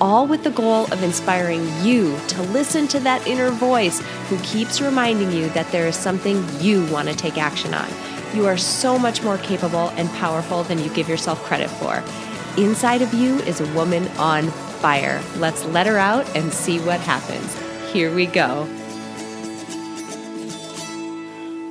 all with the goal of inspiring you to listen to that inner voice who keeps reminding you that there is something you want to take action on. You are so much more capable and powerful than you give yourself credit for. Inside of you is a woman on fire. Let's let her out and see what happens. Here we go.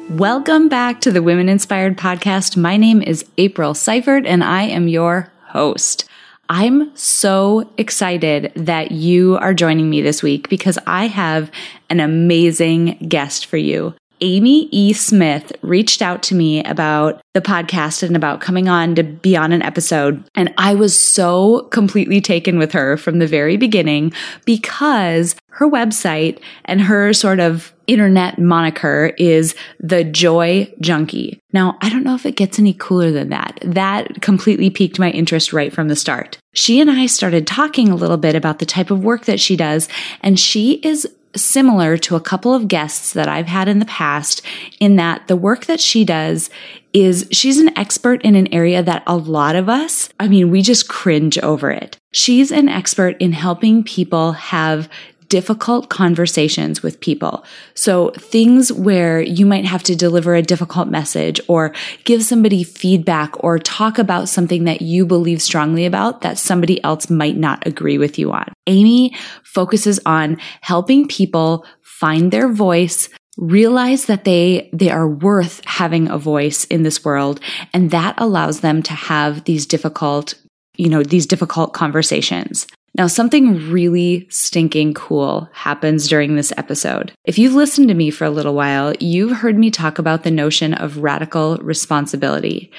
Welcome back to the Women Inspired Podcast. My name is April Seifert and I am your host. I'm so excited that you are joining me this week because I have an amazing guest for you. Amy E. Smith reached out to me about the podcast and about coming on to be on an episode. And I was so completely taken with her from the very beginning because her website and her sort of internet moniker is the Joy Junkie. Now, I don't know if it gets any cooler than that. That completely piqued my interest right from the start. She and I started talking a little bit about the type of work that she does, and she is similar to a couple of guests that I've had in the past in that the work that she does is she's an expert in an area that a lot of us, I mean, we just cringe over it. She's an expert in helping people have difficult conversations with people. So things where you might have to deliver a difficult message or give somebody feedback or talk about something that you believe strongly about that somebody else might not agree with you on. Amy focuses on helping people find their voice, realize that they they are worth having a voice in this world and that allows them to have these difficult you know these difficult conversations now, something really stinking cool happens during this episode. If you've listened to me for a little while, you've heard me talk about the notion of radical responsibility.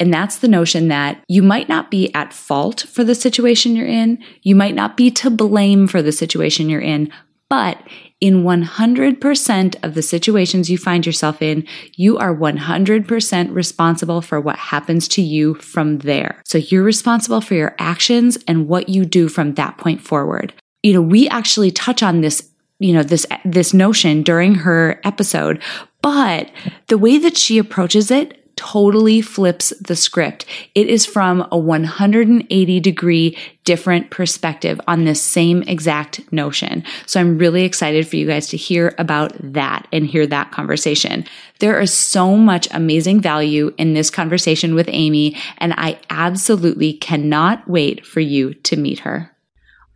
And that's the notion that you might not be at fault for the situation you're in. You might not be to blame for the situation you're in, but in 100% of the situations you find yourself in, you are 100% responsible for what happens to you from there. So you're responsible for your actions and what you do from that point forward. You know, we actually touch on this you know this this notion during her episode but the way that she approaches it totally flips the script. It is from a 180 degree different perspective on this same exact notion. So I'm really excited for you guys to hear about that and hear that conversation. There is so much amazing value in this conversation with Amy, and I absolutely cannot wait for you to meet her.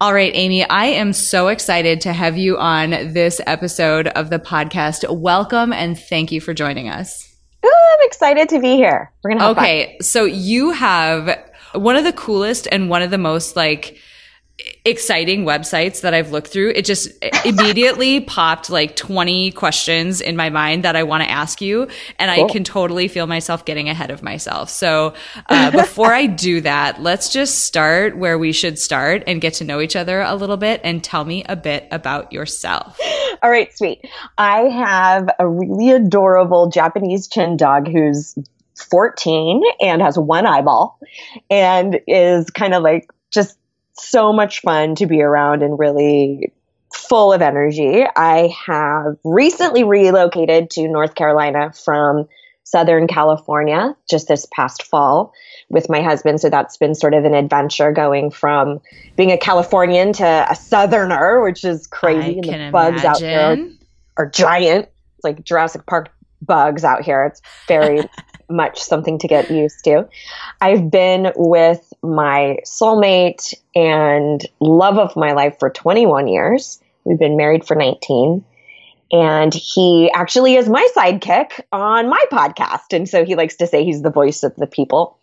All right, Amy, I am so excited to have you on this episode of the podcast. Welcome and thank you for joining us. Oh, I'm excited to be here. We're gonna okay. Fun. So you have one of the coolest and one of the most like exciting websites that I've looked through. It just immediately popped like 20 questions in my mind that I want to ask you. And cool. I can totally feel myself getting ahead of myself. So uh, before I do that, let's just start where we should start and get to know each other a little bit and tell me a bit about yourself. All right, sweet. I have a really adorable Japanese chin dog who's 14 and has one eyeball and is kind of like just so much fun to be around and really full of energy. I have recently relocated to North Carolina from Southern California just this past fall with my husband. So that's been sort of an adventure going from being a Californian to a Southerner, which is crazy. I and the bugs imagine. out there are, are giant. It's like Jurassic Park bugs out here. It's very much something to get used to. I've been with my soulmate and love of my life for 21 years. We've been married for 19. And he actually is my sidekick on my podcast. And so he likes to say he's the voice of the people.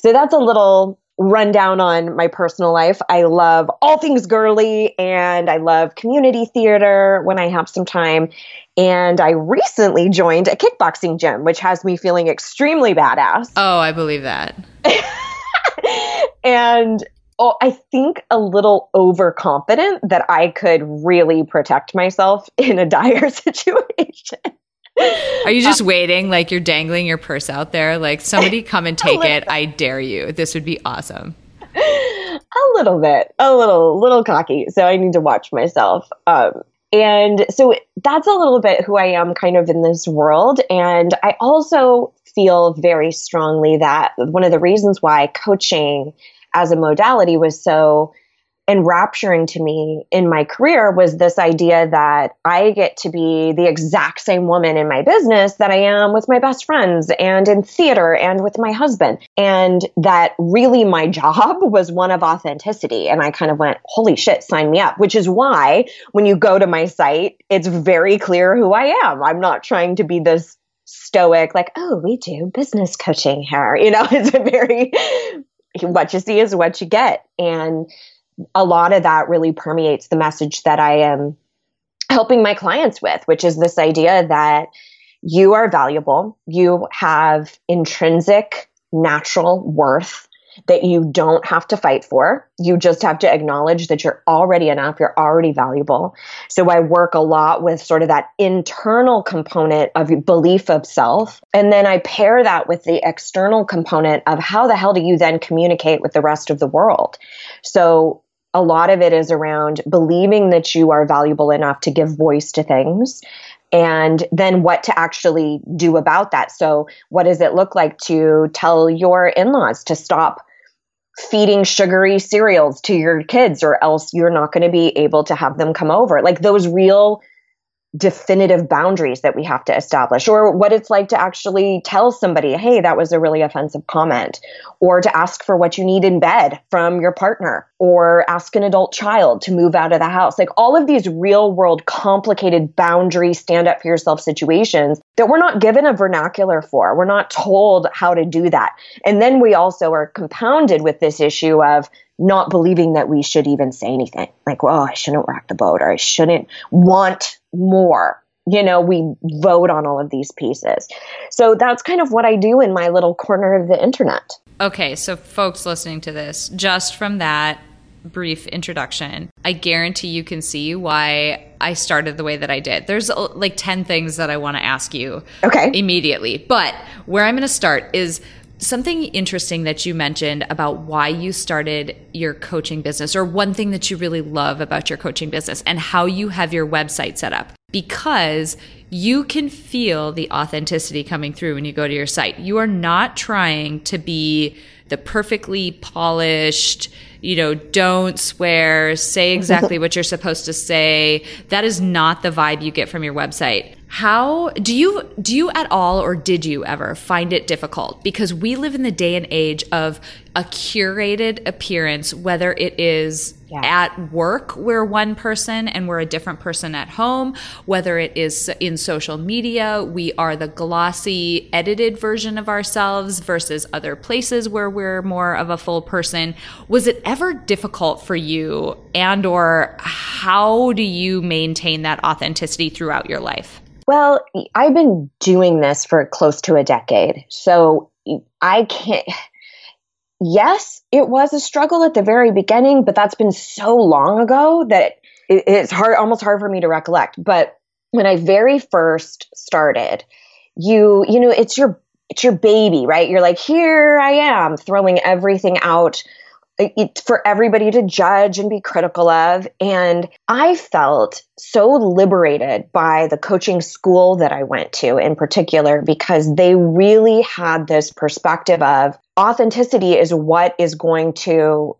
So that's a little rundown on my personal life. I love all things girly and I love community theater when I have some time. And I recently joined a kickboxing gym, which has me feeling extremely badass. Oh, I believe that. and oh, I think a little overconfident that I could really protect myself in a dire situation. Are you just uh, waiting like you're dangling your purse out there? Like somebody come and take it. I dare you. This would be awesome. A little bit, a little, little cocky. So I need to watch myself. Um, and so that's a little bit who I am kind of in this world. And I also feel very strongly that one of the reasons why coaching as a modality was so enrapturing to me in my career was this idea that I get to be the exact same woman in my business that I am with my best friends and in theater and with my husband. And that really my job was one of authenticity. And I kind of went, holy shit, sign me up, which is why when you go to my site, it's very clear who I am. I'm not trying to be this stoic, like, oh, we do business coaching here. You know, it's a very, what you see is what you get. And a lot of that really permeates the message that I am helping my clients with, which is this idea that you are valuable, you have intrinsic natural worth that you don't have to fight for. You just have to acknowledge that you're already enough, you're already valuable. So I work a lot with sort of that internal component of belief of self. And then I pair that with the external component of how the hell do you then communicate with the rest of the world? So a lot of it is around believing that you are valuable enough to give voice to things and then what to actually do about that. So, what does it look like to tell your in laws to stop feeding sugary cereals to your kids, or else you're not going to be able to have them come over? Like those real definitive boundaries that we have to establish, or what it's like to actually tell somebody, hey, that was a really offensive comment, or to ask for what you need in bed from your partner, or ask an adult child to move out of the house. Like all of these real world, complicated boundary, stand up for yourself situations that we're not given a vernacular for. We're not told how to do that. And then we also are compounded with this issue of, not believing that we should even say anything like, well, I shouldn't rock the boat or I shouldn't want more. You know, we vote on all of these pieces. So that's kind of what I do in my little corner of the internet. Okay, so folks listening to this, just from that brief introduction, I guarantee you can see why I started the way that I did. There's uh, like 10 things that I want to ask you okay. immediately. But where I'm going to start is something interesting that you mentioned about why you started your coaching business or one thing that you really love about your coaching business and how you have your website set up because you can feel the authenticity coming through when you go to your site. You are not trying to be the perfectly polished, you know, don't swear, say exactly what you're supposed to say. That is not the vibe you get from your website. How do you do you at all or did you ever find it difficult? Because we live in the day and age of a curated appearance whether it is yeah. at work we're one person and we're a different person at home whether it is in social media we are the glossy edited version of ourselves versus other places where we're more of a full person. Was it ever difficult for you and or how do you maintain that authenticity throughout your life well, I've been doing this for close to a decade. So I can't. Yes, it was a struggle at the very beginning, but that's been so long ago that it's hard, almost hard for me to recollect. But when I very first started, you, you know, it's your, it's your baby, right? You're like, here I am throwing everything out for everybody to judge and be critical of. And I felt so liberated by the coaching school that I went to in particular because they really had this perspective of authenticity is what is going to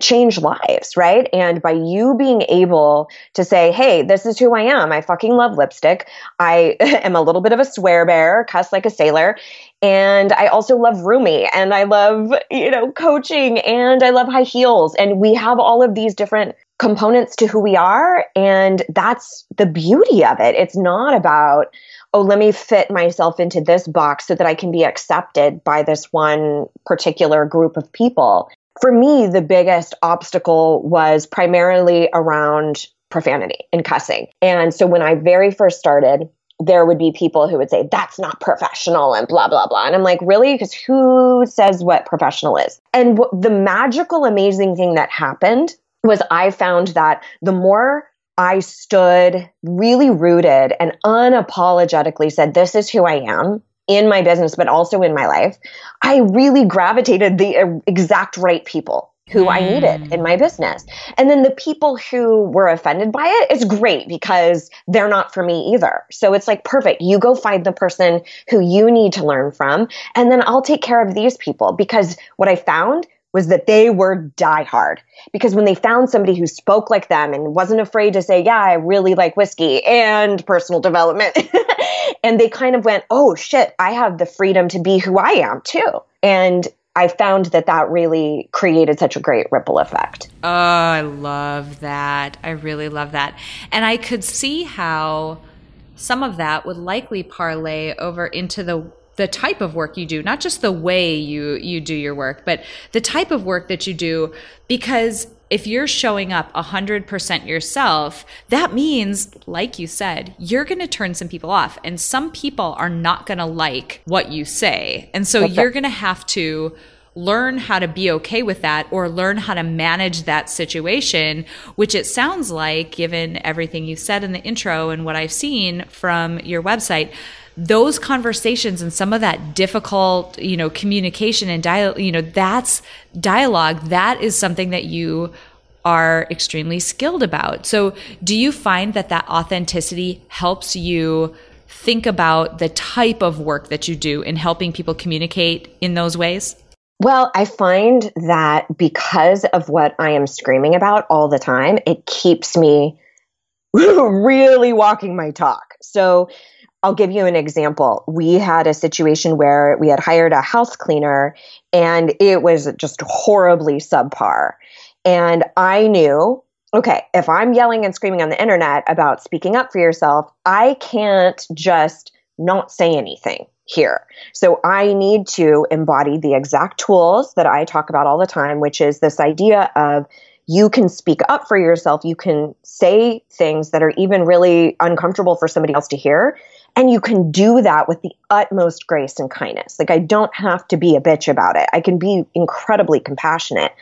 change lives, right? And by you being able to say, hey, this is who I am. I fucking love lipstick. I am a little bit of a swear bear, cuss like a sailor. And I also love Rumi and I love, you know, coaching and I love high heels. And we have all of these different components to who we are. And that's the beauty of it. It's not about, oh, let me fit myself into this box so that I can be accepted by this one particular group of people for me, the biggest obstacle was primarily around profanity and cussing. And so when I very first started, there would be people who would say, that's not professional and blah, blah, blah. And I'm like, really? Because who says what professional is? And w- the magical, amazing thing that happened was I found that the more I stood really rooted and unapologetically said, This is who I am in my business, but also in my life, I really gravitated the uh, exact right people who mm. I needed in my business. And then the people who were offended by it, it's great because they're not for me either. So it's like perfect. You go find the person who you need to learn from, and then I'll take care of these people because what I found was that they were diehard because when they found somebody who spoke like them and wasn't afraid to say, Yeah, I really like whiskey and personal development, and they kind of went, Oh shit, I have the freedom to be who I am too. And I found that that really created such a great ripple effect. Oh, I love that. I really love that. And I could see how some of that would likely parlay over into the the type of work you do, not just the way you you do your work, but the type of work that you do because if you're showing up 100% yourself, that means, like you said, you're going to turn some people off. And some people are not going to like what you say. And so you're going to have to learn how to be okay with that or learn how to manage that situation, which it sounds like, given everything you said in the intro and what I've seen from your website, those conversations and some of that difficult, you know, communication and dialogue, you know, that's dialogue. That is something that you are extremely skilled about. So, do you find that that authenticity helps you think about the type of work that you do in helping people communicate in those ways? Well, I find that because of what I am screaming about all the time, it keeps me really walking my talk. So, I'll give you an example. We had a situation where we had hired a house cleaner and it was just horribly subpar. And I knew, okay, if I'm yelling and screaming on the internet about speaking up for yourself, I can't just not say anything here. So I need to embody the exact tools that I talk about all the time, which is this idea of you can speak up for yourself. You can say things that are even really uncomfortable for somebody else to hear. And you can do that with the utmost grace and kindness. Like, I don't have to be a bitch about it. I can be incredibly compassionate.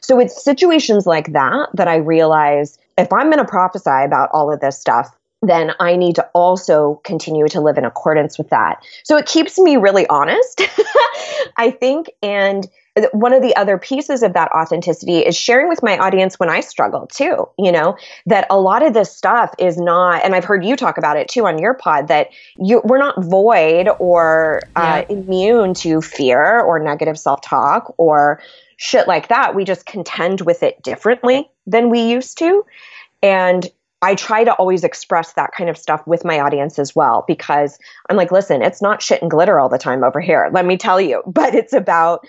So, it's situations like that that I realize if I'm going to prophesy about all of this stuff, then I need to also continue to live in accordance with that. So it keeps me really honest, I think. And one of the other pieces of that authenticity is sharing with my audience when I struggle too, you know, that a lot of this stuff is not, and I've heard you talk about it too on your pod, that you, we're not void or uh, immune to fear or negative self talk or shit like that. We just contend with it differently than we used to. And I try to always express that kind of stuff with my audience as well because I'm like, listen, it's not shit and glitter all the time over here. Let me tell you, but it's about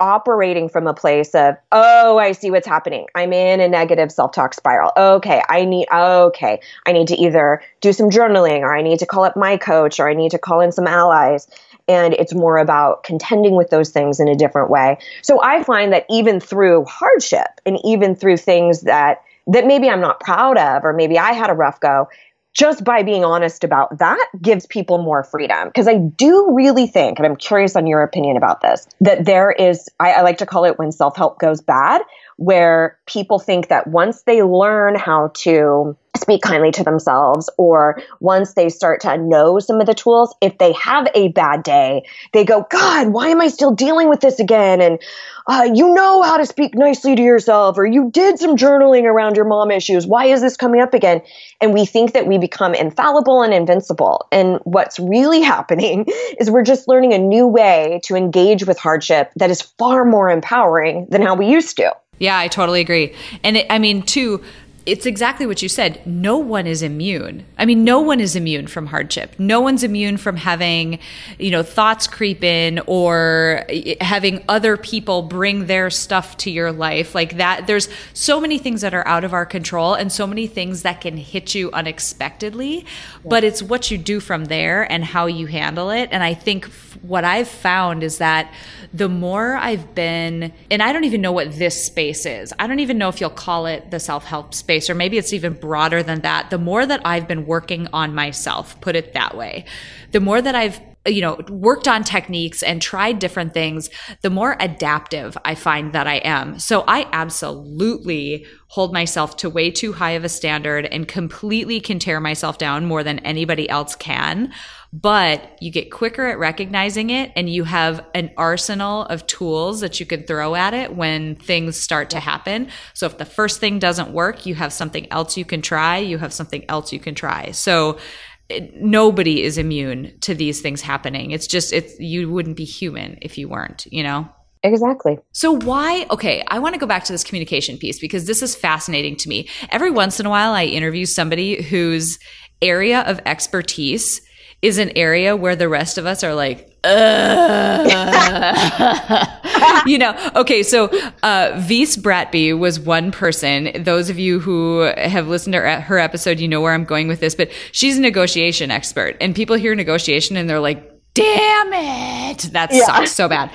operating from a place of, oh, I see what's happening. I'm in a negative self talk spiral. Okay, I need, okay, I need to either do some journaling or I need to call up my coach or I need to call in some allies. And it's more about contending with those things in a different way. So I find that even through hardship and even through things that that maybe I'm not proud of, or maybe I had a rough go, just by being honest about that gives people more freedom. Because I do really think, and I'm curious on your opinion about this, that there is, I, I like to call it when self help goes bad, where people think that once they learn how to speak kindly to themselves or once they start to know some of the tools if they have a bad day they go god why am i still dealing with this again? And uh, you know how to speak nicely to yourself or you did some journaling around your mom issues. Why is this coming up again? And we think that we become infallible and invincible. And what's really happening is we're just learning a new way to engage with hardship that is far more empowering than how we used to. Yeah, I totally agree. And it, I mean, too, it's exactly what you said. No one is immune. I mean, no one is immune from hardship. No one's immune from having, you know, thoughts creep in or eh, having other people bring their stuff to your life like that. There's so many things that are out of our control and so many things that can hit you unexpectedly, yeah. but it's what you do from there and how you handle it. And I think what I've found is that the more I've been, and I don't even know what this space is. I don't even know if you'll call it the self help space space, or maybe it's even broader than that, the more that I've been working on myself, put it that way, the more that I've you know, worked on techniques and tried different things, the more adaptive I find that I am. So I absolutely hold myself to way too high of a standard and completely can tear myself down more than anybody else can. But you get quicker at recognizing it and you have an arsenal of tools that you can throw at it when things start to happen. So if the first thing doesn't work, you have something else you can try. You have something else you can try. So eh, nobody is immune to these things happening. It's just it's you wouldn't be human if you weren't, you know. Exactly. So why okay, I want to go back to this communication piece because this is fascinating to me. Every once in a while I interview somebody whose area of expertise is an area where the rest of us are like you know, okay, so uh, Vise Bratby was one person. Those of you who have listened to her episode, you know where I'm going with this, but she's a negotiation expert. And people hear negotiation and they're like, damn it. That yeah. sucks so bad.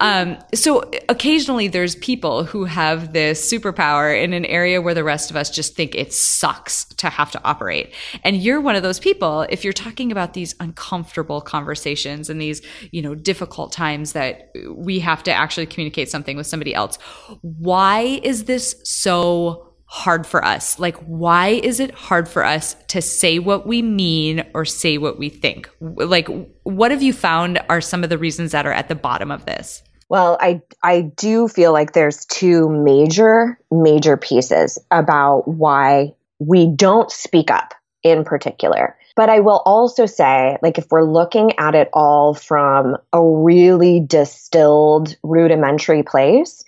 Um, so occasionally there's people who have this superpower in an area where the rest of us just think it sucks to have to operate. And you're one of those people if you're talking about these uncomfortable conversations and these you know difficult times that we have to actually communicate something with somebody else why is this so hard for us? Like, why is it hard for us to say what we mean or say what we think? Like, what have you found are some of the reasons that are at the bottom of this? Well, I I do feel like there's two major major pieces about why we don't speak up in particular. But I will also say, like, if we're looking at it all from a really distilled, rudimentary place,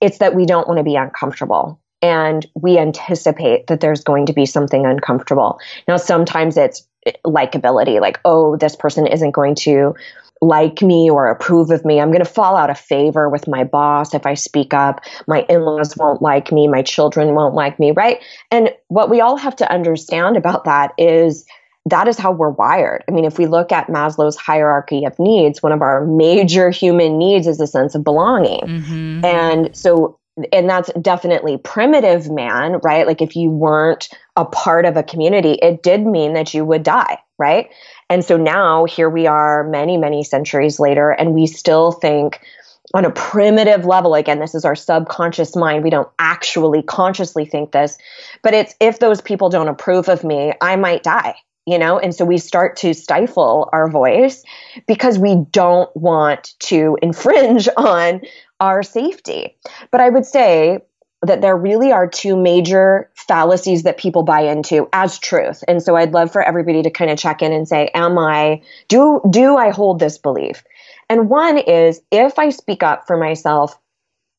it's that we don't want to be uncomfortable and we anticipate that there's going to be something uncomfortable. Now, sometimes it's likability, like, oh, this person isn't going to like me or approve of me. I'm going to fall out of favor with my boss if I speak up. My in laws won't like me. My children won't like me, right? And what we all have to understand about that is that is how we're wired. I mean, if we look at Maslow's hierarchy of needs, one of our major human needs is a sense of belonging. Mm-hmm. And so and that's definitely primitive man, right? Like if you weren't a part of a community, it did mean that you would die, right? And so now here we are many, many centuries later, and we still think on a primitive level again this is our subconscious mind we don't actually consciously think this but it's if those people don't approve of me i might die you know and so we start to stifle our voice because we don't want to infringe on our safety. But I would say that there really are two major fallacies that people buy into as truth. And so I'd love for everybody to kind of check in and say, am I do do I hold this belief? And one is if I speak up for myself,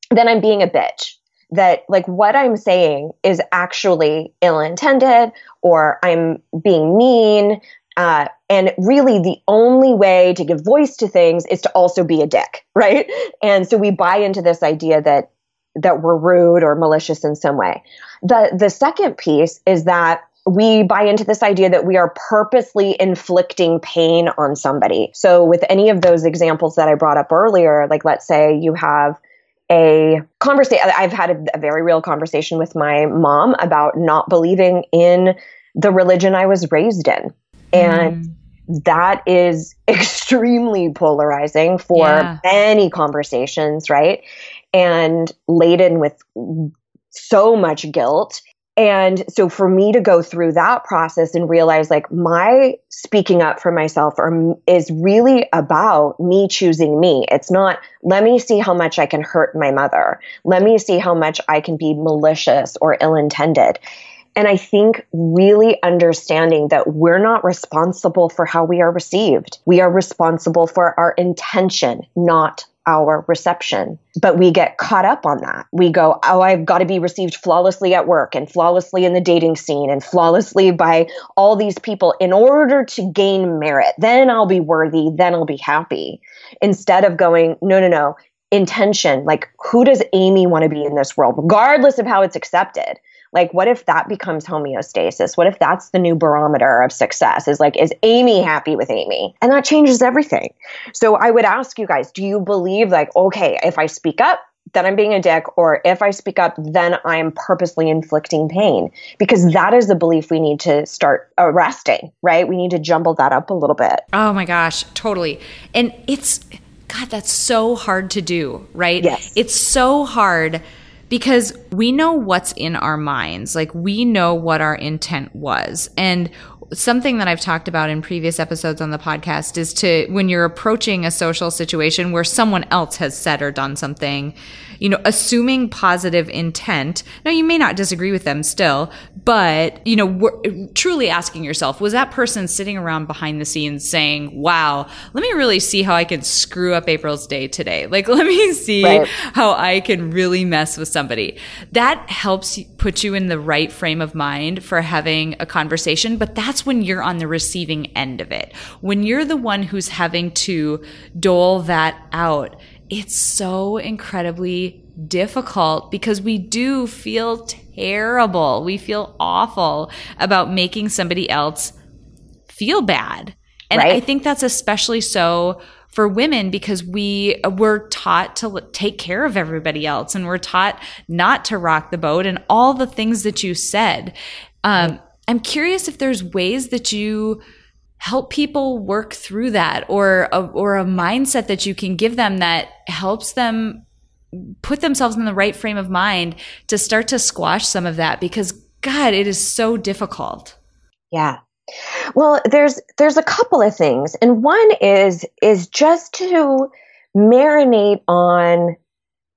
then I'm being a bitch. That like what I'm saying is actually ill-intended or I'm being mean, uh, and really, the only way to give voice to things is to also be a dick, right? And so we buy into this idea that that we're rude or malicious in some way. The the second piece is that we buy into this idea that we are purposely inflicting pain on somebody. So with any of those examples that I brought up earlier, like let's say you have a conversation I've had a, a very real conversation with my mom about not believing in the religion I was raised in and mm. That is extremely polarizing for yeah. many conversations, right? And laden with so much guilt. And so for me to go through that process and realize like my speaking up for myself or, is really about me choosing me. It's not, let me see how much I can hurt my mother. Let me see how much I can be malicious or ill intended. And I think really understanding that we're not responsible for how we are received. We are responsible for our intention, not our reception. But we get caught up on that. We go, oh, I've got to be received flawlessly at work and flawlessly in the dating scene and flawlessly by all these people in order to gain merit. Then I'll be worthy. Then I'll be happy. Instead of going, no, no, no. Intention, like who does Amy want to be in this world, regardless of how it's accepted? Like, what if that becomes homeostasis? What if that's the new barometer of success? Is like, is Amy happy with Amy? And that changes everything. So I would ask you guys, do you believe, like, okay, if I speak up, then I'm being a dick, or if I speak up, then I am purposely inflicting pain. Because that is the belief we need to start arresting, right? We need to jumble that up a little bit. Oh my gosh, totally. And it's, God, that's so hard to do, right? Yes. It's so hard because we know what's in our minds. Like we know what our intent was. And something that I've talked about in previous episodes on the podcast is to when you're approaching a social situation where someone else has said or done something, you know, assuming positive intent. Now, you may not disagree with them still, but, you know, truly asking yourself, was that person sitting around behind the scenes saying, wow, let me really see how I can screw up April's day today? Like, let me see right. how I can really mess with somebody. That helps put you in the right frame of mind for having a conversation, but that's when you're on the receiving end of it. When you're the one who's having to dole that out it's so incredibly difficult because we do feel terrible. We feel awful about making somebody else feel bad. And right. I think that's especially so for women because we were taught to take care of everybody else and we're taught not to rock the boat and all the things that you said. Um, I'm curious if there's ways that you help people work through that or a, or a mindset that you can give them that helps them put themselves in the right frame of mind to start to squash some of that because god it is so difficult. Yeah. Well there's there's a couple of things. And one is is just to marinate on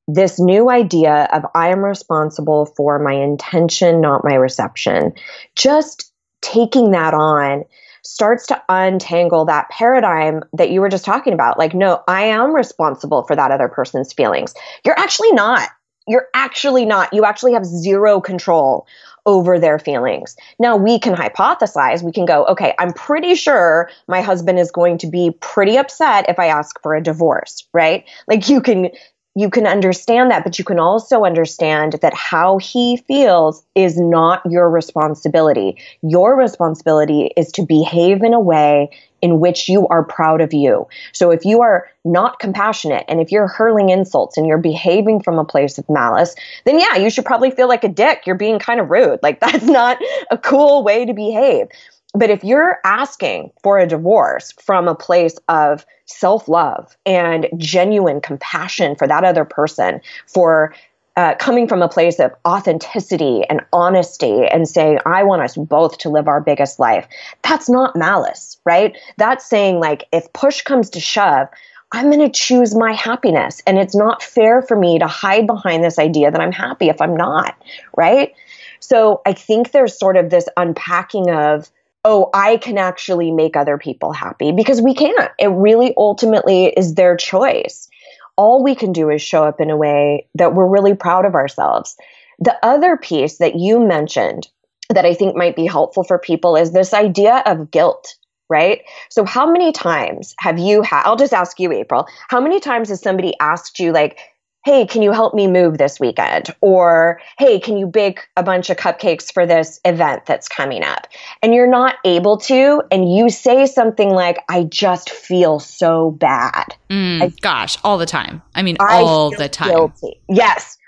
this new idea of i am responsible for my intention not my reception just taking that on starts to untangle that paradigm that you were just talking about. Like, no, I am responsible for that other person's feelings. You're actually not. You're actually not. You actually have zero control over their feelings. Now we can hypothesize. We can go, okay, I'm pretty sure my husband is going to be pretty upset if I ask for a divorce, right? Like you can you can understand that, but you can also understand that how he feels is not your responsibility. Your responsibility is to behave in a way in which you are proud of you. So if you are not compassionate and if you're hurling insults and you're behaving from a place of malice, then yeah, you should probably feel like a dick. You're being kind of rude. Like that's not a cool way to behave. But if you're asking for a divorce from a place of self love and genuine compassion for that other person, for uh, coming from a place of authenticity and honesty and saying, I want us both to live our biggest life, that's not malice, right? That's saying, like, if push comes to shove, I'm going to choose my happiness. And it's not fair for me to hide behind this idea that I'm happy if I'm not, right? So I think there's sort of this unpacking of, oh, I can actually make other people happy because we can't. It really ultimately is their choice. All we can do is show up in a way that we're really proud of ourselves. The other piece that you mentioned that I think might be helpful for people is this idea of guilt right? So, how many times have you had? I'll just ask you, April. How many times has somebody asked you, like, hey, can you help me move this weekend? Or, hey, can you bake a bunch of cupcakes for this event that's coming up? And you're not able to, and you say something like, I just feel so bad. Mm, I, gosh, all the time. I mean, I all the time. Guilty. Yes.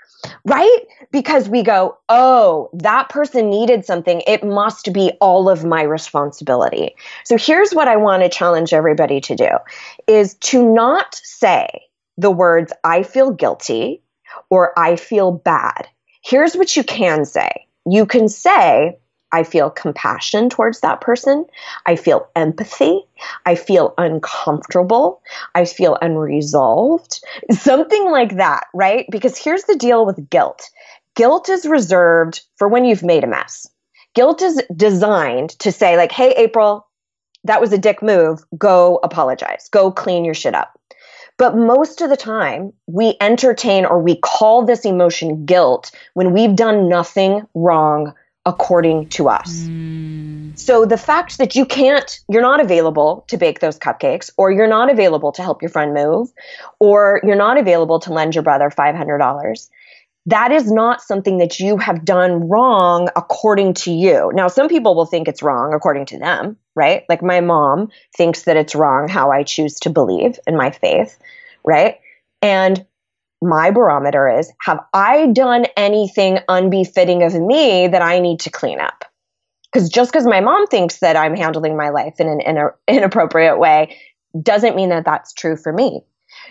Right? Because we go, oh, that person needed something. It must be all of my responsibility. So here's what I want to challenge everybody to do is to not say, the words I feel guilty or I feel bad. Here's what you can say you can say, I feel compassion towards that person. I feel empathy. I feel uncomfortable. I feel unresolved. Something like that, right? Because here's the deal with guilt guilt is reserved for when you've made a mess. Guilt is designed to say, like, hey, April, that was a dick move. Go apologize. Go clean your shit up. But most of the time, we entertain or we call this emotion guilt when we've done nothing wrong according to us. Mm. So the fact that you can't, you're not available to bake those cupcakes, or you're not available to help your friend move, or you're not available to lend your brother $500, that is not something that you have done wrong according to you. Now, some people will think it's wrong according to them, right? Like my mom thinks that it's wrong how I choose to believe in my faith, right? And my barometer is have I done anything unbefitting of me that I need to clean up? Because just because my mom thinks that I'm handling my life in an in inappropriate way doesn't mean that that's true for me.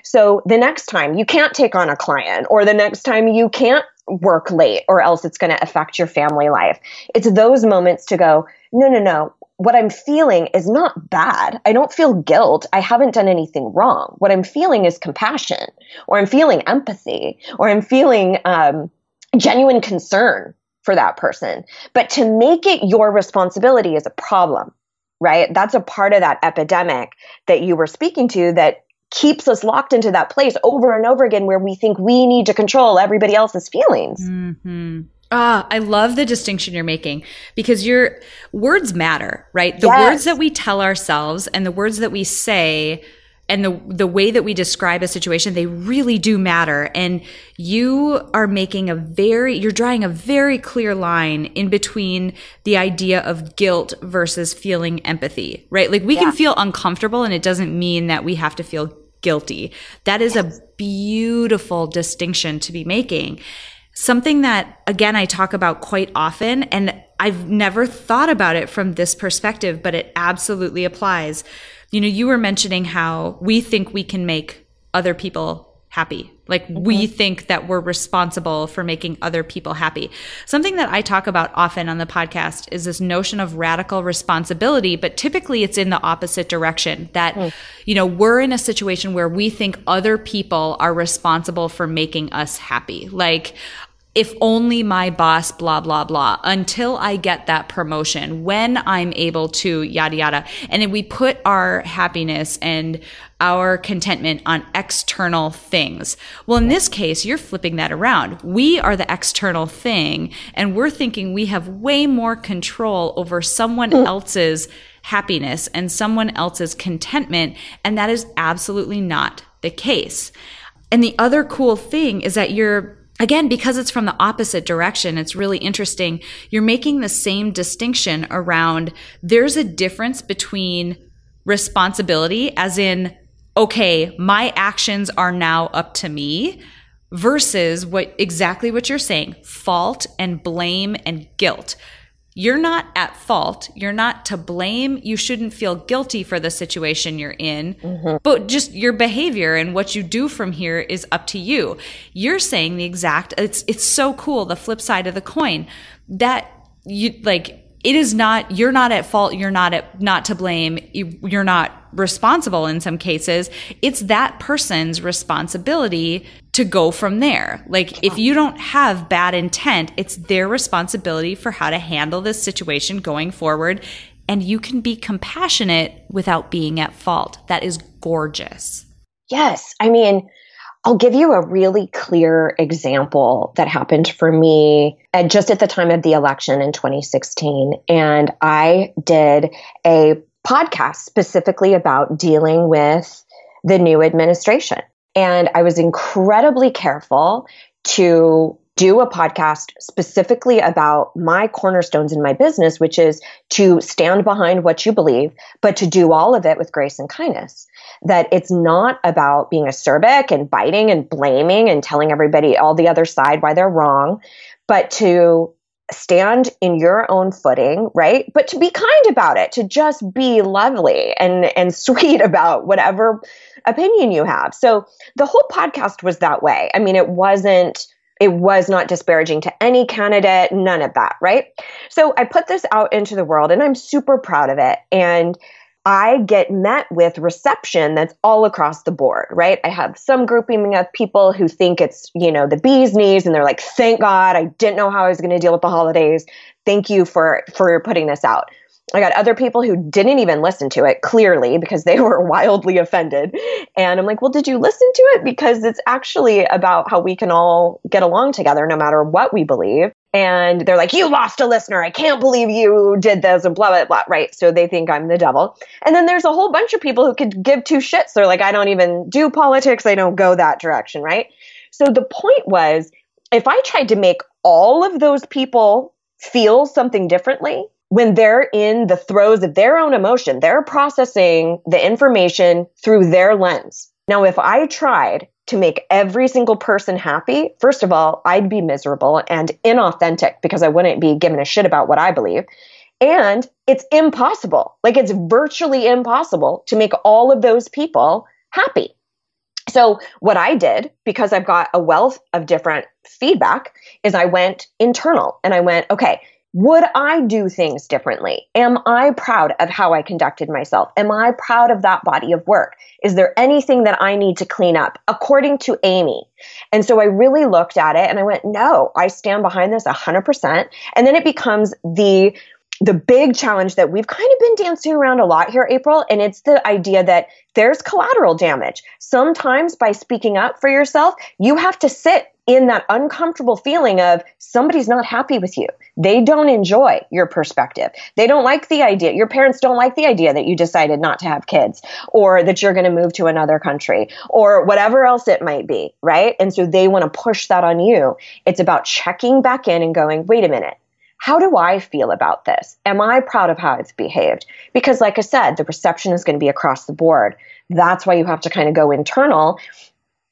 So the next time you can't take on a client, or the next time you can't work late, or else it's going to affect your family life. It's those moments to go, no, no, no. What I'm feeling is not bad. I don't feel guilt. I haven't done anything wrong. What I'm feeling is compassion, or I'm feeling empathy, or I'm feeling um, genuine concern for that person. But to make it your responsibility is a problem, right? That's a part of that epidemic that you were speaking to that keeps us locked into that place over and over again where we think we need to control everybody else's feelings. Mm-hmm. Ah, I love the distinction you're making because your words matter, right? The yes. words that we tell ourselves and the words that we say and the the way that we describe a situation they really do matter. And you are making a very you're drawing a very clear line in between the idea of guilt versus feeling empathy right? Like we yeah. can feel uncomfortable and it doesn't mean that we have to feel guilty. That is yes. a beautiful distinction to be making. Something that again I talk about quite often and I've never thought about it from this perspective but it absolutely applies you know, you were mentioning how we think we can make other people happy. Like mm-hmm. we think that we're responsible for making other people happy. Something that I talk about often on the podcast is this notion of radical responsibility, but typically it's in the opposite direction that, mm. you know, we're in a situation where we think other people are responsible for making us happy. Like, if only my boss, blah, blah, blah, until I get that promotion, when I'm able to, yada, yada. And then we put our happiness and our contentment on external things. Well, in this case, you're flipping that around. We are the external thing, and we're thinking we have way more control over someone hmm. else's happiness and someone else's contentment. And that is absolutely not the case. And the other cool thing is that you're again, because it's from the opposite direction, it's really interesting. You're making the same distinction around there's a difference between responsibility, as in, okay, my actions are now up to me versus what exactly what you're saying fault and blame and guilt you're not at fault. You're not to blame. You shouldn't feel guilty for the situation you're in, mm-hmm. but just your behavior and what you do from here is up to you. You're saying the exact, it's, it's so cool. The flip side of the coin that you like, it is not, you're not at fault. You're not at, not to blame. You, you're not responsible in some cases. It's that person's responsibility to go from there. Like if you don't have bad intent, it's their responsibility for how to handle this situation going forward. And you can be compassionate without being at fault. That is gorgeous. Yes. I mean, I'll give you a really clear example that happened for me at just at the time of the election in 2016. And I did a podcast specifically about dealing with the new administration. And I was incredibly careful to do a podcast specifically about my cornerstones in my business, which is to stand behind what you believe, but to do all of it with grace and kindness. That it's not about being acerbic and biting and blaming and telling everybody all the other side why they're wrong, but to stand in your own footing, right? But to be kind about it, to just be lovely and and sweet about whatever opinion you have. So the whole podcast was that way. I mean, it wasn't it was not disparaging to any candidate, none of that, right? So I put this out into the world and I'm super proud of it. And I get met with reception that's all across the board, right? I have some grouping of people who think it's, you know, the bee's knees and they're like, thank God, I didn't know how I was going to deal with the holidays. Thank you for for putting this out. I got other people who didn't even listen to it clearly because they were wildly offended. And I'm like, well, did you listen to it? Because it's actually about how we can all get along together no matter what we believe and they're like, You lost a listener. I can't believe you did this, and blah, blah, blah. Right. So they think I'm the devil. And then there's a whole bunch of people who could give two shits. They're like, I don't even do politics. I don't go that direction. Right. So the point was, if I tried to make all of those people feel something differently, when they're in the throes of their own emotion, they're processing the information through their lens. Now, if I tried to make every single person happy, first of all, I'd be miserable and inauthentic because I wouldn't be giving a shit about what I believe. And it's impossible. Like it's virtually impossible to make all of those people happy. So, what I did, because I've got a wealth of different feedback, is I went internal and I went, okay, would I do things differently? Am I proud of how I conducted myself? Am I proud of that body of work? Is there anything that I need to clean up according to Amy? And so I really looked at it and I went, no, I stand behind this 100%. And then it becomes the the big challenge that we've kind of been dancing around a lot here, April, and it's the idea that there's collateral damage. Sometimes by speaking up for yourself, you have to sit in that uncomfortable feeling of somebody's not happy with you. They don't enjoy your perspective. They don't like the idea. Your parents don't like the idea that you decided not to have kids or that you're going to move to another country or whatever else it might be, right? And so they want to push that on you. It's about checking back in and going, wait a minute how do I feel about this? Am I proud of how it's behaved? Because, like I said, the perception is going to be across the board. That's why you have to kind of go internal.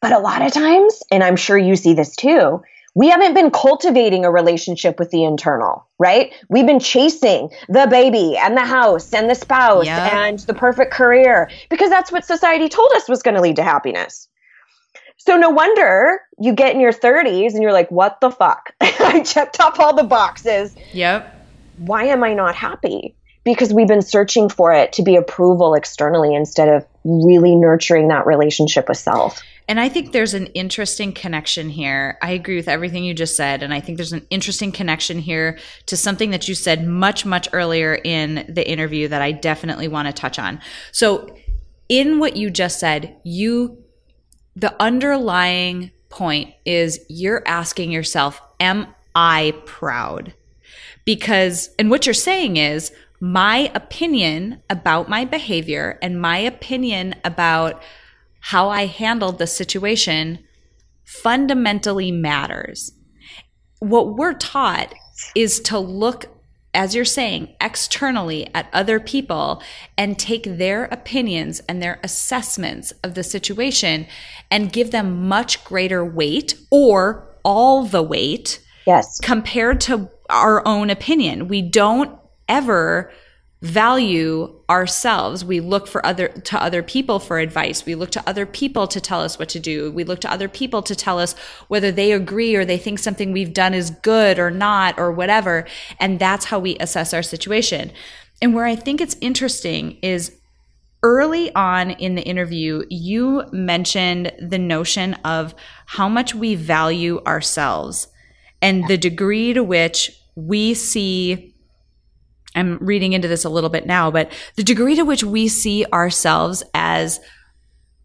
But a lot of times, and I'm sure you see this too, we haven't been cultivating a relationship with the internal, right? We've been chasing the baby and the house and the spouse and the perfect career because that's what society told us was going to lead to happiness. So no wonder you get in your 30s and you're like, what the fuck? I checked off all the boxes. Yep. Why am I not happy? Because we've been searching for it to be approval externally instead of really nurturing that relationship with self. And I think there's an interesting connection here. I agree with everything you just said. And I think there's an interesting connection here to something that you said much, much earlier in the interview that I definitely want to touch on. So, in what you just said, you the underlying point is you're asking yourself, Am I proud? Because, and what you're saying is, my opinion about my behavior and my opinion about how I handled the situation fundamentally matters. What we're taught is to look as you're saying, externally at other people and take their opinions and their assessments of the situation and give them much greater weight or all the weight. Yes. Compared to our own opinion. We don't ever value ourselves. We look for other to other people for advice. We look to other people to tell us what to do. We look to other people to tell us whether they agree or they think something we've done is good or not or whatever. And that's how we assess our situation. And where i think it's interesting is early on in the interview you mentioned the notion of how much we value ourselves and the degree to which we see I'm reading into this a little bit now, but the degree to which we see ourselves as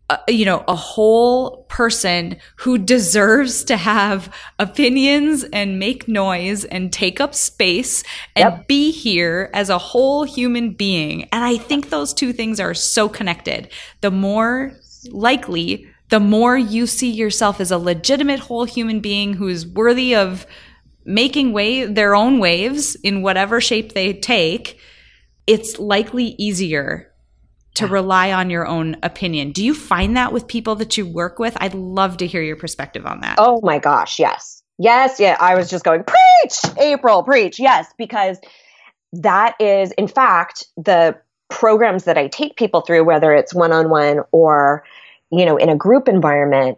uh, you know, a whole person who deserves to have opinions and make noise and take up space and yep. be here as a whole human being. And I think those two things are so connected. The more likely, the more you see yourself as a legitimate whole human being who's worthy of making wave their own waves in whatever shape they take, it's likely easier to rely on your own opinion. Do you find that with people that you work with? I'd love to hear your perspective on that. Oh my gosh, yes. Yes, yeah, I was just going preach, April, preach. Yes, because that is in fact the programs that I take people through whether it's one-on-one or you know in a group environment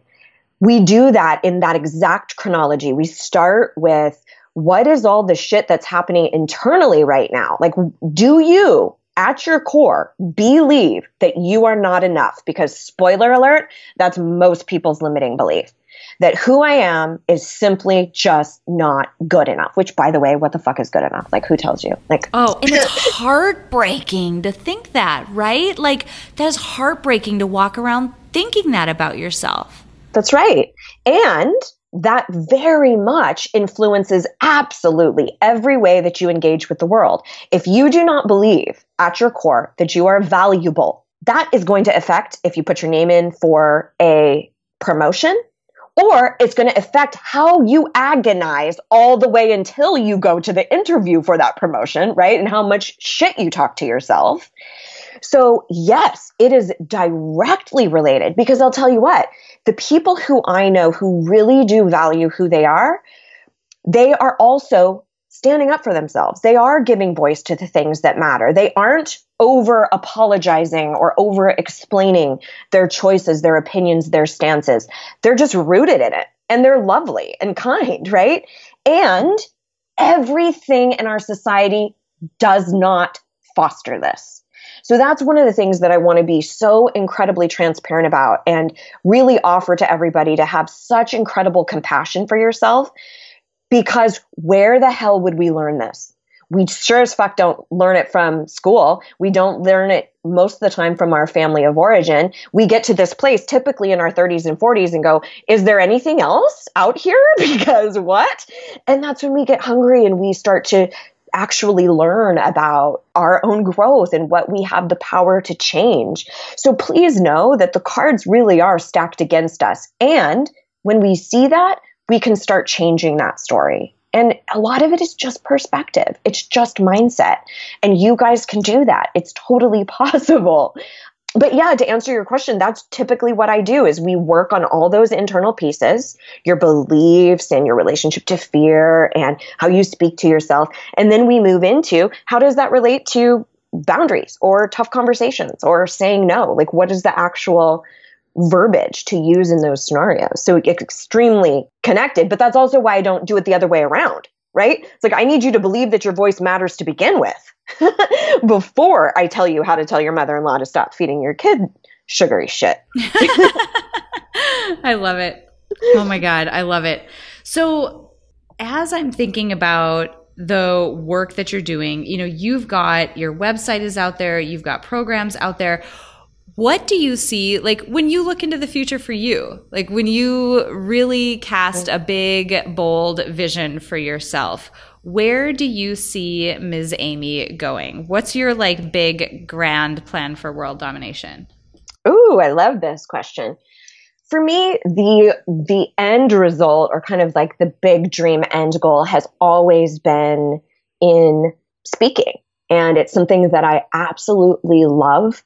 we do that in that exact chronology. We start with what is all the shit that's happening internally right now? Like, do you at your core believe that you are not enough? Because, spoiler alert, that's most people's limiting belief. That who I am is simply just not good enough, which, by the way, what the fuck is good enough? Like, who tells you? Like, oh, and it's heartbreaking to think that, right? Like, that is heartbreaking to walk around thinking that about yourself. That's right. And that very much influences absolutely every way that you engage with the world. If you do not believe at your core that you are valuable, that is going to affect if you put your name in for a promotion or it's going to affect how you agonize all the way until you go to the interview for that promotion, right? And how much shit you talk to yourself. So, yes, it is directly related because I'll tell you what, the people who I know who really do value who they are, they are also standing up for themselves. They are giving voice to the things that matter. They aren't over apologizing or over explaining their choices, their opinions, their stances. They're just rooted in it and they're lovely and kind, right? And everything in our society does not foster this. So that's one of the things that I want to be so incredibly transparent about and really offer to everybody to have such incredible compassion for yourself because where the hell would we learn this? We sure as fuck don't learn it from school. We don't learn it most of the time from our family of origin. We get to this place typically in our 30s and 40s and go, is there anything else out here? Because what? And that's when we get hungry and we start to actually learn about our own growth and what we have the power to change. So please know that the cards really are stacked against us. And when we see that, we can start changing that story. And a lot of it is just perspective. It's just mindset. And you guys can do that. It's totally possible. But yeah, to answer your question, that's typically what I do is we work on all those internal pieces, your beliefs and your relationship to fear and how you speak to yourself. And then we move into how does that relate to boundaries or tough conversations or saying no? Like what is the actual verbiage to use in those scenarios. So it's extremely connected, but that's also why I don't do it the other way around, right? It's like I need you to believe that your voice matters to begin with before I tell you how to tell your mother in law to stop feeding your kid sugary shit. I love it. Oh my God, I love it. So, as I'm thinking about the work that you're doing, you know, you've got your website is out there, you've got programs out there what do you see like when you look into the future for you? Like when you really cast a big bold vision for yourself where do you see ms amy going? What's your like big grand plan for world domination? Ooh, i love this question. For me the the end result or kind of like the big dream end goal has always been in speaking. And it's something that i absolutely love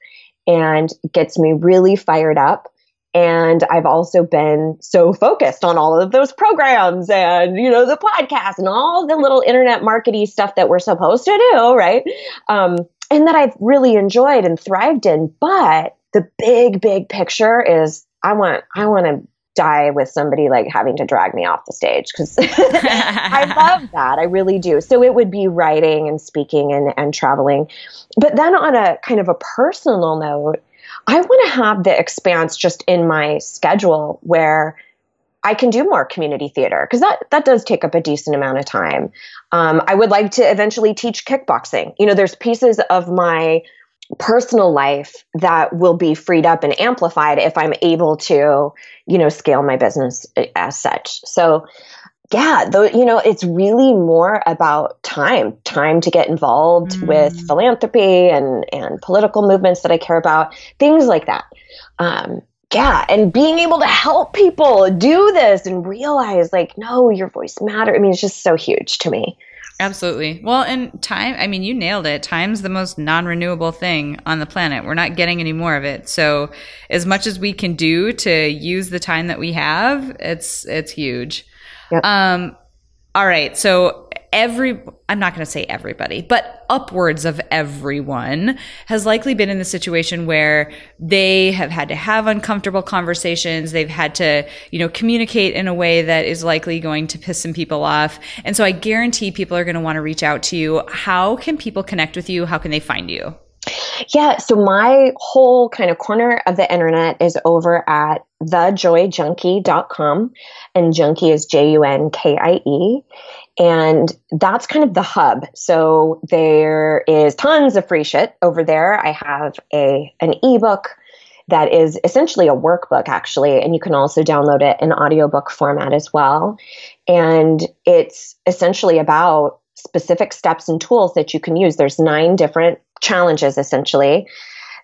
and gets me really fired up. And I've also been so focused on all of those programs and, you know, the podcast and all the little internet marketing stuff that we're supposed to do, right? Um, and that I've really enjoyed and thrived in. But the big, big picture is I want, I want to die with somebody like having to drag me off the stage because I love that. I really do. So it would be writing and speaking and, and traveling. But then on a kind of a personal note, I want to have the expanse just in my schedule where I can do more community theater because that that does take up a decent amount of time. Um, I would like to eventually teach kickboxing. You know, there's pieces of my personal life that will be freed up and amplified if I'm able to, you know, scale my business as such. So, yeah, though, you know, it's really more about time, time to get involved mm. with philanthropy and, and political movements that I care about, things like that. Um, yeah, and being able to help people do this and realize, like, no, your voice matters. I mean, it's just so huge to me. Absolutely. Well, and time, I mean, you nailed it. Time's the most non renewable thing on the planet. We're not getting any more of it. So, as much as we can do to use the time that we have, it's, it's huge. Yep. Um, all right. So, every I'm not going to say everybody, but upwards of everyone has likely been in the situation where they have had to have uncomfortable conversations. They've had to, you know, communicate in a way that is likely going to piss some people off. And so I guarantee people are going to want to reach out to you. How can people connect with you? How can they find you? Yeah, so my whole kind of corner of the internet is over at thejoyjunkie.com and junkie is J U N K I E. And that's kind of the hub. So there is tons of free shit over there. I have a an ebook that is essentially a workbook actually and you can also download it in audiobook format as well. And it's essentially about specific steps and tools that you can use. There's nine different challenges essentially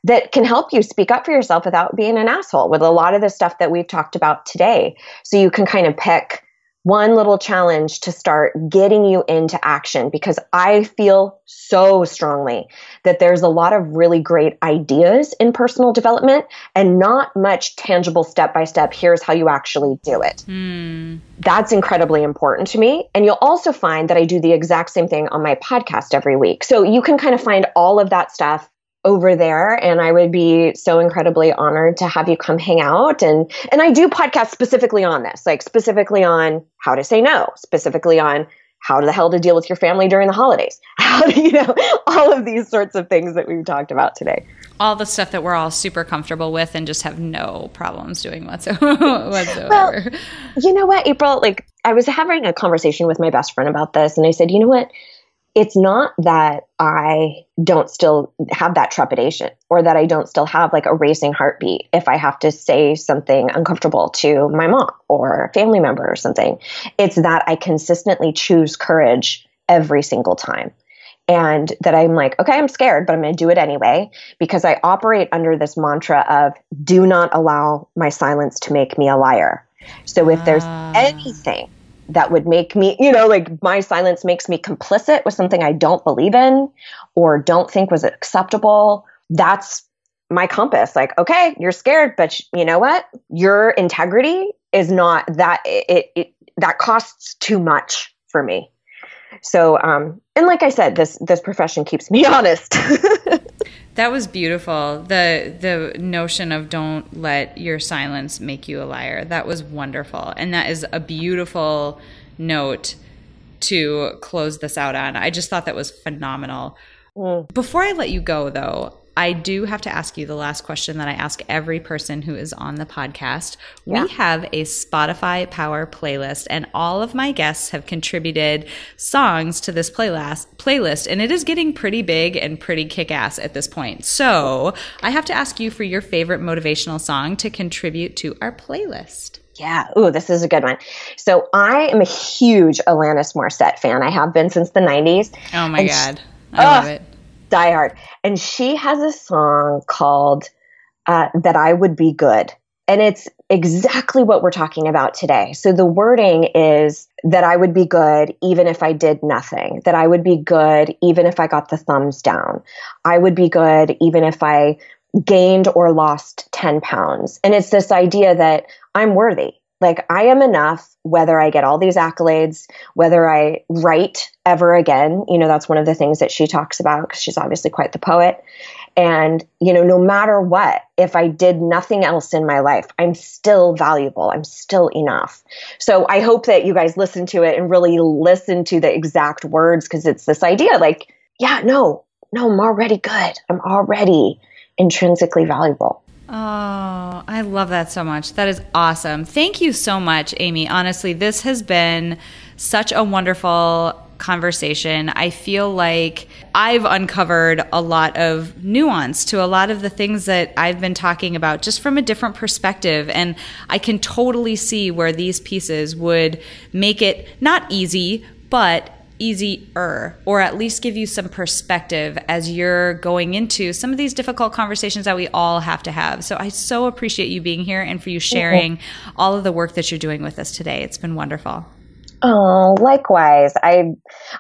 that can help you speak up for yourself without being an asshole with a lot of the stuff that we've talked about today. So you can kind of pick one little challenge to start getting you into action because I feel so strongly that there's a lot of really great ideas in personal development and not much tangible step by step. Here's how you actually do it. Mm. That's incredibly important to me. And you'll also find that I do the exact same thing on my podcast every week. So you can kind of find all of that stuff over there and I would be so incredibly honored to have you come hang out. And and I do podcasts specifically on this like specifically on how to say no specifically on how to the hell to deal with your family during the holidays how to you know all of these sorts of things that we've talked about today. All the stuff that we're all super comfortable with and just have no problems doing whatsoever. Well, you know what April? Like I was having a conversation with my best friend about this and I said you know what it's not that I don't still have that trepidation or that I don't still have like a racing heartbeat if I have to say something uncomfortable to my mom or a family member or something. It's that I consistently choose courage every single time. And that I'm like, okay, I'm scared, but I'm going to do it anyway because I operate under this mantra of do not allow my silence to make me a liar. So if there's uh. anything that would make me, you know, like my silence makes me complicit with something I don't believe in or don't think was acceptable. That's my compass. Like, okay, you're scared, but you know what? Your integrity is not that it, it that costs too much for me. So, um, and like I said, this this profession keeps me honest. That was beautiful. The the notion of don't let your silence make you a liar. That was wonderful. And that is a beautiful note to close this out on. I just thought that was phenomenal. Mm. Before I let you go though, I do have to ask you the last question that I ask every person who is on the podcast. Yeah. We have a Spotify Power playlist, and all of my guests have contributed songs to this playlist. Playlist, and it is getting pretty big and pretty kick-ass at this point. So I have to ask you for your favorite motivational song to contribute to our playlist. Yeah. Ooh, this is a good one. So I am a huge Alanis Morissette fan. I have been since the 90s. Oh my God. I love it Die Hard. And she has a song called uh, That I Would Be Good. And it's exactly what we're talking about today. So the wording is that I would be good even if I did nothing, that I would be good even if I got the thumbs down. I would be good even if I gained or lost 10 pounds. And it's this idea that I'm worthy. Like I am enough whether I get all these accolades, whether I write ever again. You know, that's one of the things that she talks about because she's obviously quite the poet. And, you know, no matter what, if I did nothing else in my life, I'm still valuable. I'm still enough. So I hope that you guys listen to it and really listen to the exact words because it's this idea like, yeah, no, no, I'm already good. I'm already intrinsically valuable. Oh, I love that so much. That is awesome. Thank you so much, Amy. Honestly, this has been such a wonderful conversation. I feel like I've uncovered a lot of nuance to a lot of the things that I've been talking about just from a different perspective. And I can totally see where these pieces would make it not easy, but easier or at least give you some perspective as you're going into some of these difficult conversations that we all have to have. So I so appreciate you being here and for you sharing all of the work that you're doing with us today. It's been wonderful. Oh, likewise. I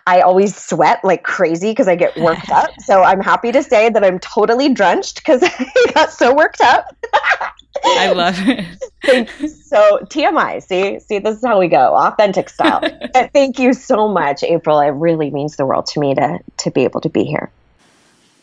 I always sweat like crazy because I get worked up. So I'm happy to say that I'm totally drenched because I got so worked up. I love it. thank you so TMI. See, see, this is how we go, authentic style. thank you so much, April. It really means the world to me to to be able to be here.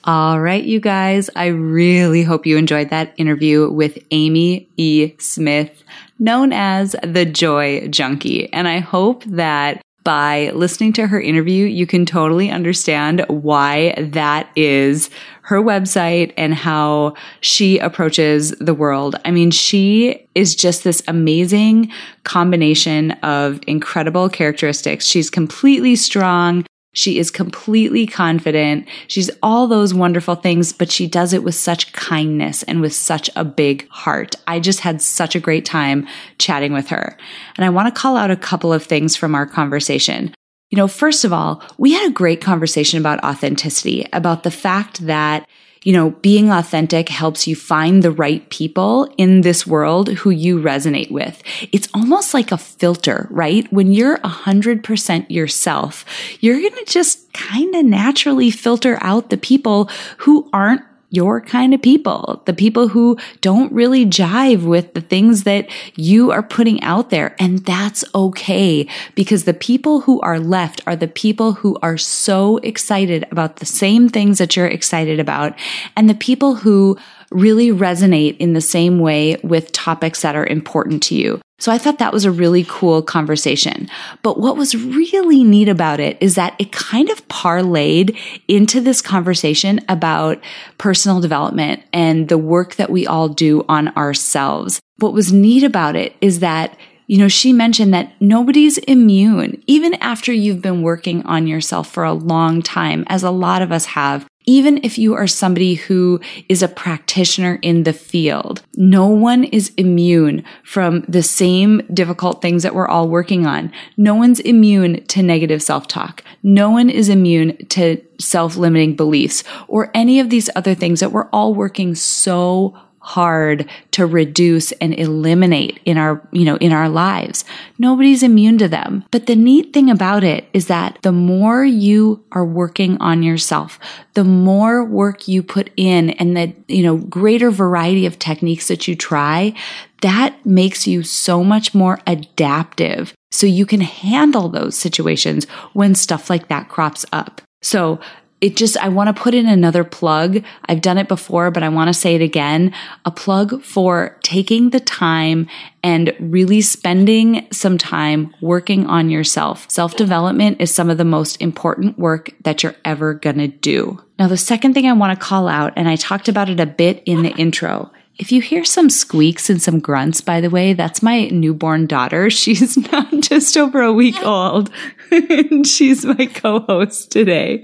All right, you guys. I really hope you enjoyed that interview with Amy E. Smith, known as the Joy Junkie, and I hope that by listening to her interview, you can totally understand why that is her website and how she approaches the world. I mean, she is just this amazing combination of incredible characteristics. She's completely strong. She is completely confident. She's all those wonderful things, but she does it with such kindness and with such a big heart. I just had such a great time chatting with her. And I want to call out a couple of things from our conversation. You know, first of all, we had a great conversation about authenticity, about the fact that you know, being authentic helps you find the right people in this world who you resonate with. It's almost like a filter, right? When you're 100% yourself, you're going to just kind of naturally filter out the people who aren't your kind of people, the people who don't really jive with the things that you are putting out there. And that's okay because the people who are left are the people who are so excited about the same things that you're excited about and the people who really resonate in the same way with topics that are important to you. So I thought that was a really cool conversation. But what was really neat about it is that it kind of parlayed into this conversation about personal development and the work that we all do on ourselves. What was neat about it is that you know, she mentioned that nobody's immune, even after you've been working on yourself for a long time, as a lot of us have even if you are somebody who is a practitioner in the field, no one is immune from the same difficult things that we're all working on. No one's immune to negative self-talk. No one is immune to self-limiting beliefs or any of these other things that we're all working so hard to reduce and eliminate in our, you know, in our lives. Nobody's immune to them. But the neat thing about it is that the more you are working on yourself, the more work you put in and the, you know, greater variety of techniques that you try, that makes you so much more adaptive. So you can handle those situations when stuff like that crops up. So it just, I want to put in another plug. I've done it before, but I want to say it again. A plug for taking the time and really spending some time working on yourself. Self development is some of the most important work that you're ever going to do. Now, the second thing I want to call out, and I talked about it a bit in the intro, if you hear some squeaks and some grunts, by the way, that's my newborn daughter. She's now just over a week old and she's my co-host today.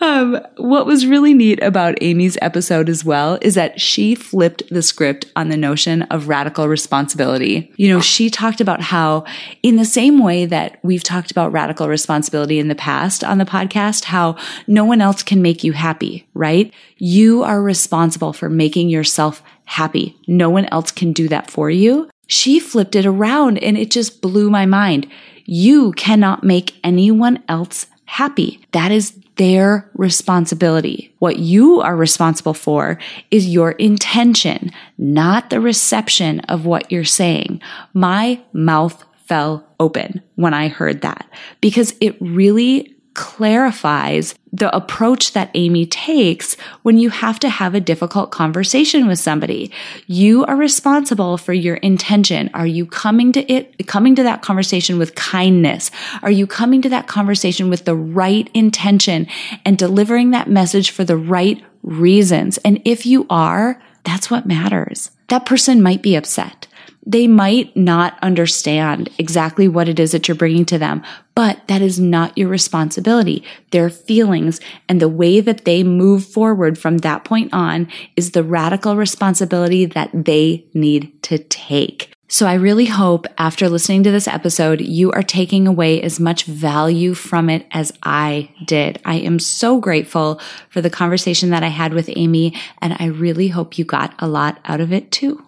Um, what was really neat about Amy's episode as well is that she flipped the script on the notion of radical responsibility. You know, she talked about how in the same way that we've talked about radical responsibility in the past on the podcast, how no one else can make you happy, right? You are responsible for making yourself happy. No one else can do that for you. She flipped it around and it just blew my mind. You cannot make anyone else happy. That is their responsibility. What you are responsible for is your intention, not the reception of what you're saying. My mouth fell open when I heard that because it really clarifies the approach that Amy takes when you have to have a difficult conversation with somebody. You are responsible for your intention. Are you coming to it, coming to that conversation with kindness? Are you coming to that conversation with the right intention and delivering that message for the right reasons? And if you are, that's what matters. That person might be upset they might not understand exactly what it is that you're bringing to them, but that is not your responsibility. Their feelings and the way that they move forward from that point on is the radical responsibility that they need to take. So I really hope after listening to this episode, you are taking away as much value from it as I did. I am so grateful for the conversation that I had with Amy, and I really hope you got a lot out of it too.